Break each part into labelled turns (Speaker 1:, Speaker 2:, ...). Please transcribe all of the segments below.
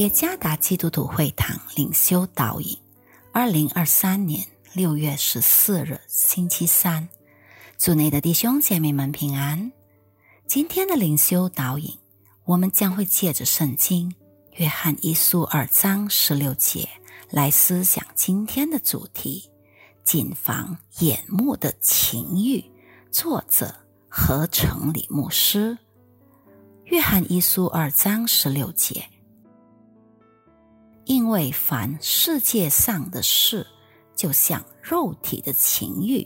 Speaker 1: 耶加达基督徒会堂领修导引，二零二三年六月十四日星期三，主内的弟兄姐妹们平安。今天的领修导引，我们将会借着圣经约翰一书二章十六节来思想今天的主题：谨防眼目的情欲。作者何成礼牧师。约翰一书二章十六节。因为凡世界上的事，就像肉体的情欲、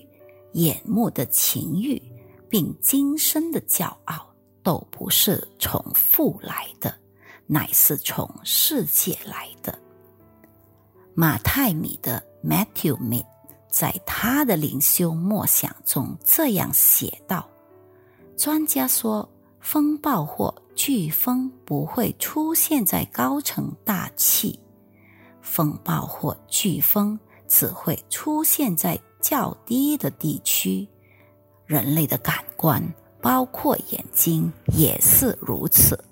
Speaker 1: 眼目的情欲，并今生的骄傲，都不是从父来的，乃是从世界来的。马太米的 Matthew Mid 在他的灵修默想中这样写道：“专家说，风暴或飓风不会出现在高层大气。”风暴或飓风只会出现在较低的地区，人类的感官，包括眼睛，也是如此。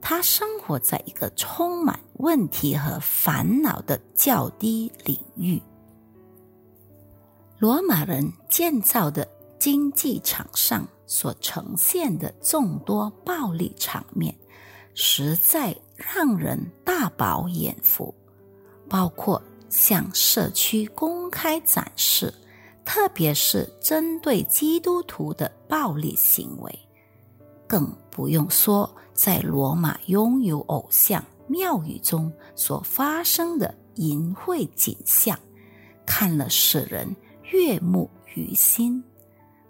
Speaker 1: 他生活在一个充满问题和烦恼的较低领域。罗马人建造的竞技场上所呈现的众多暴力场面，实在让人大饱眼福。包括向社区公开展示，特别是针对基督徒的暴力行为，更不用说在罗马拥有偶像庙宇中所发生的淫秽景象，看了使人悦目于心。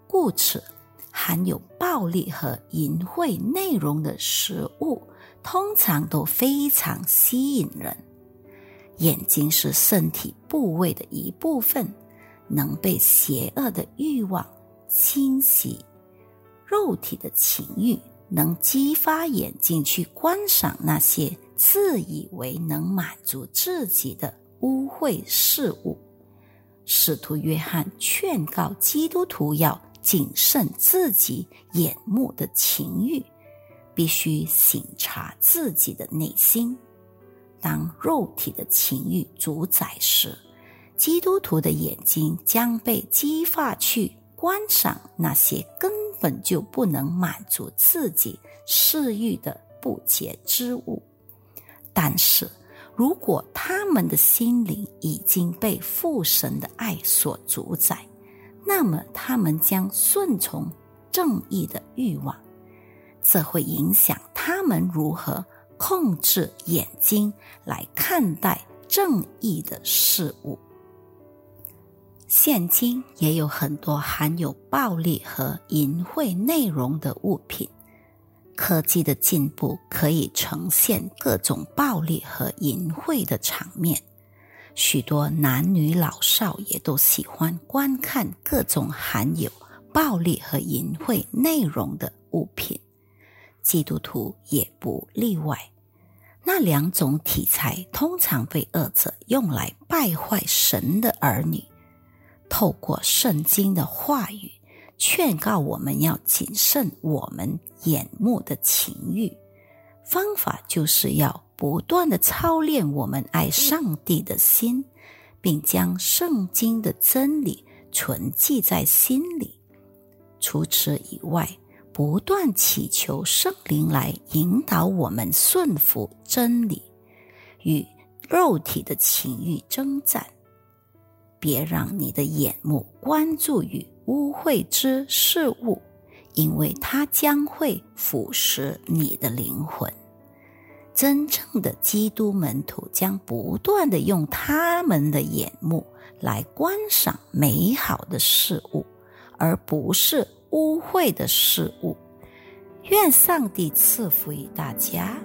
Speaker 1: 故此，含有暴力和淫秽内容的食物，通常都非常吸引人。眼睛是身体部位的一部分，能被邪恶的欲望侵袭。肉体的情欲能激发眼睛去观赏那些自以为能满足自己的污秽事物。使徒约翰劝告基督徒要谨慎自己眼目的情欲，必须省察自己的内心。当肉体的情欲主宰时，基督徒的眼睛将被激发去观赏那些根本就不能满足自己私欲的不洁之物。但是，如果他们的心灵已经被父神的爱所主宰，那么他们将顺从正义的欲望，这会影响他们如何。控制眼睛来看待正义的事物。现今也有很多含有暴力和淫秽内容的物品。科技的进步可以呈现各种暴力和淫秽的场面，许多男女老少也都喜欢观看各种含有暴力和淫秽内容的物品。基督徒也不例外。那两种题材通常被恶者用来败坏神的儿女。透过圣经的话语，劝告我们要谨慎我们眼目的情欲。方法就是要不断的操练我们爱上帝的心，并将圣经的真理存记在心里。除此以外，不断祈求圣灵来引导我们顺服真理，与肉体的情欲征战。别让你的眼目关注于污秽之事物，因为它将会腐蚀你的灵魂。真正的基督门徒将不断的用他们的眼目来观赏美好的事物，而不是。污秽的事物，愿上帝赐福于大家。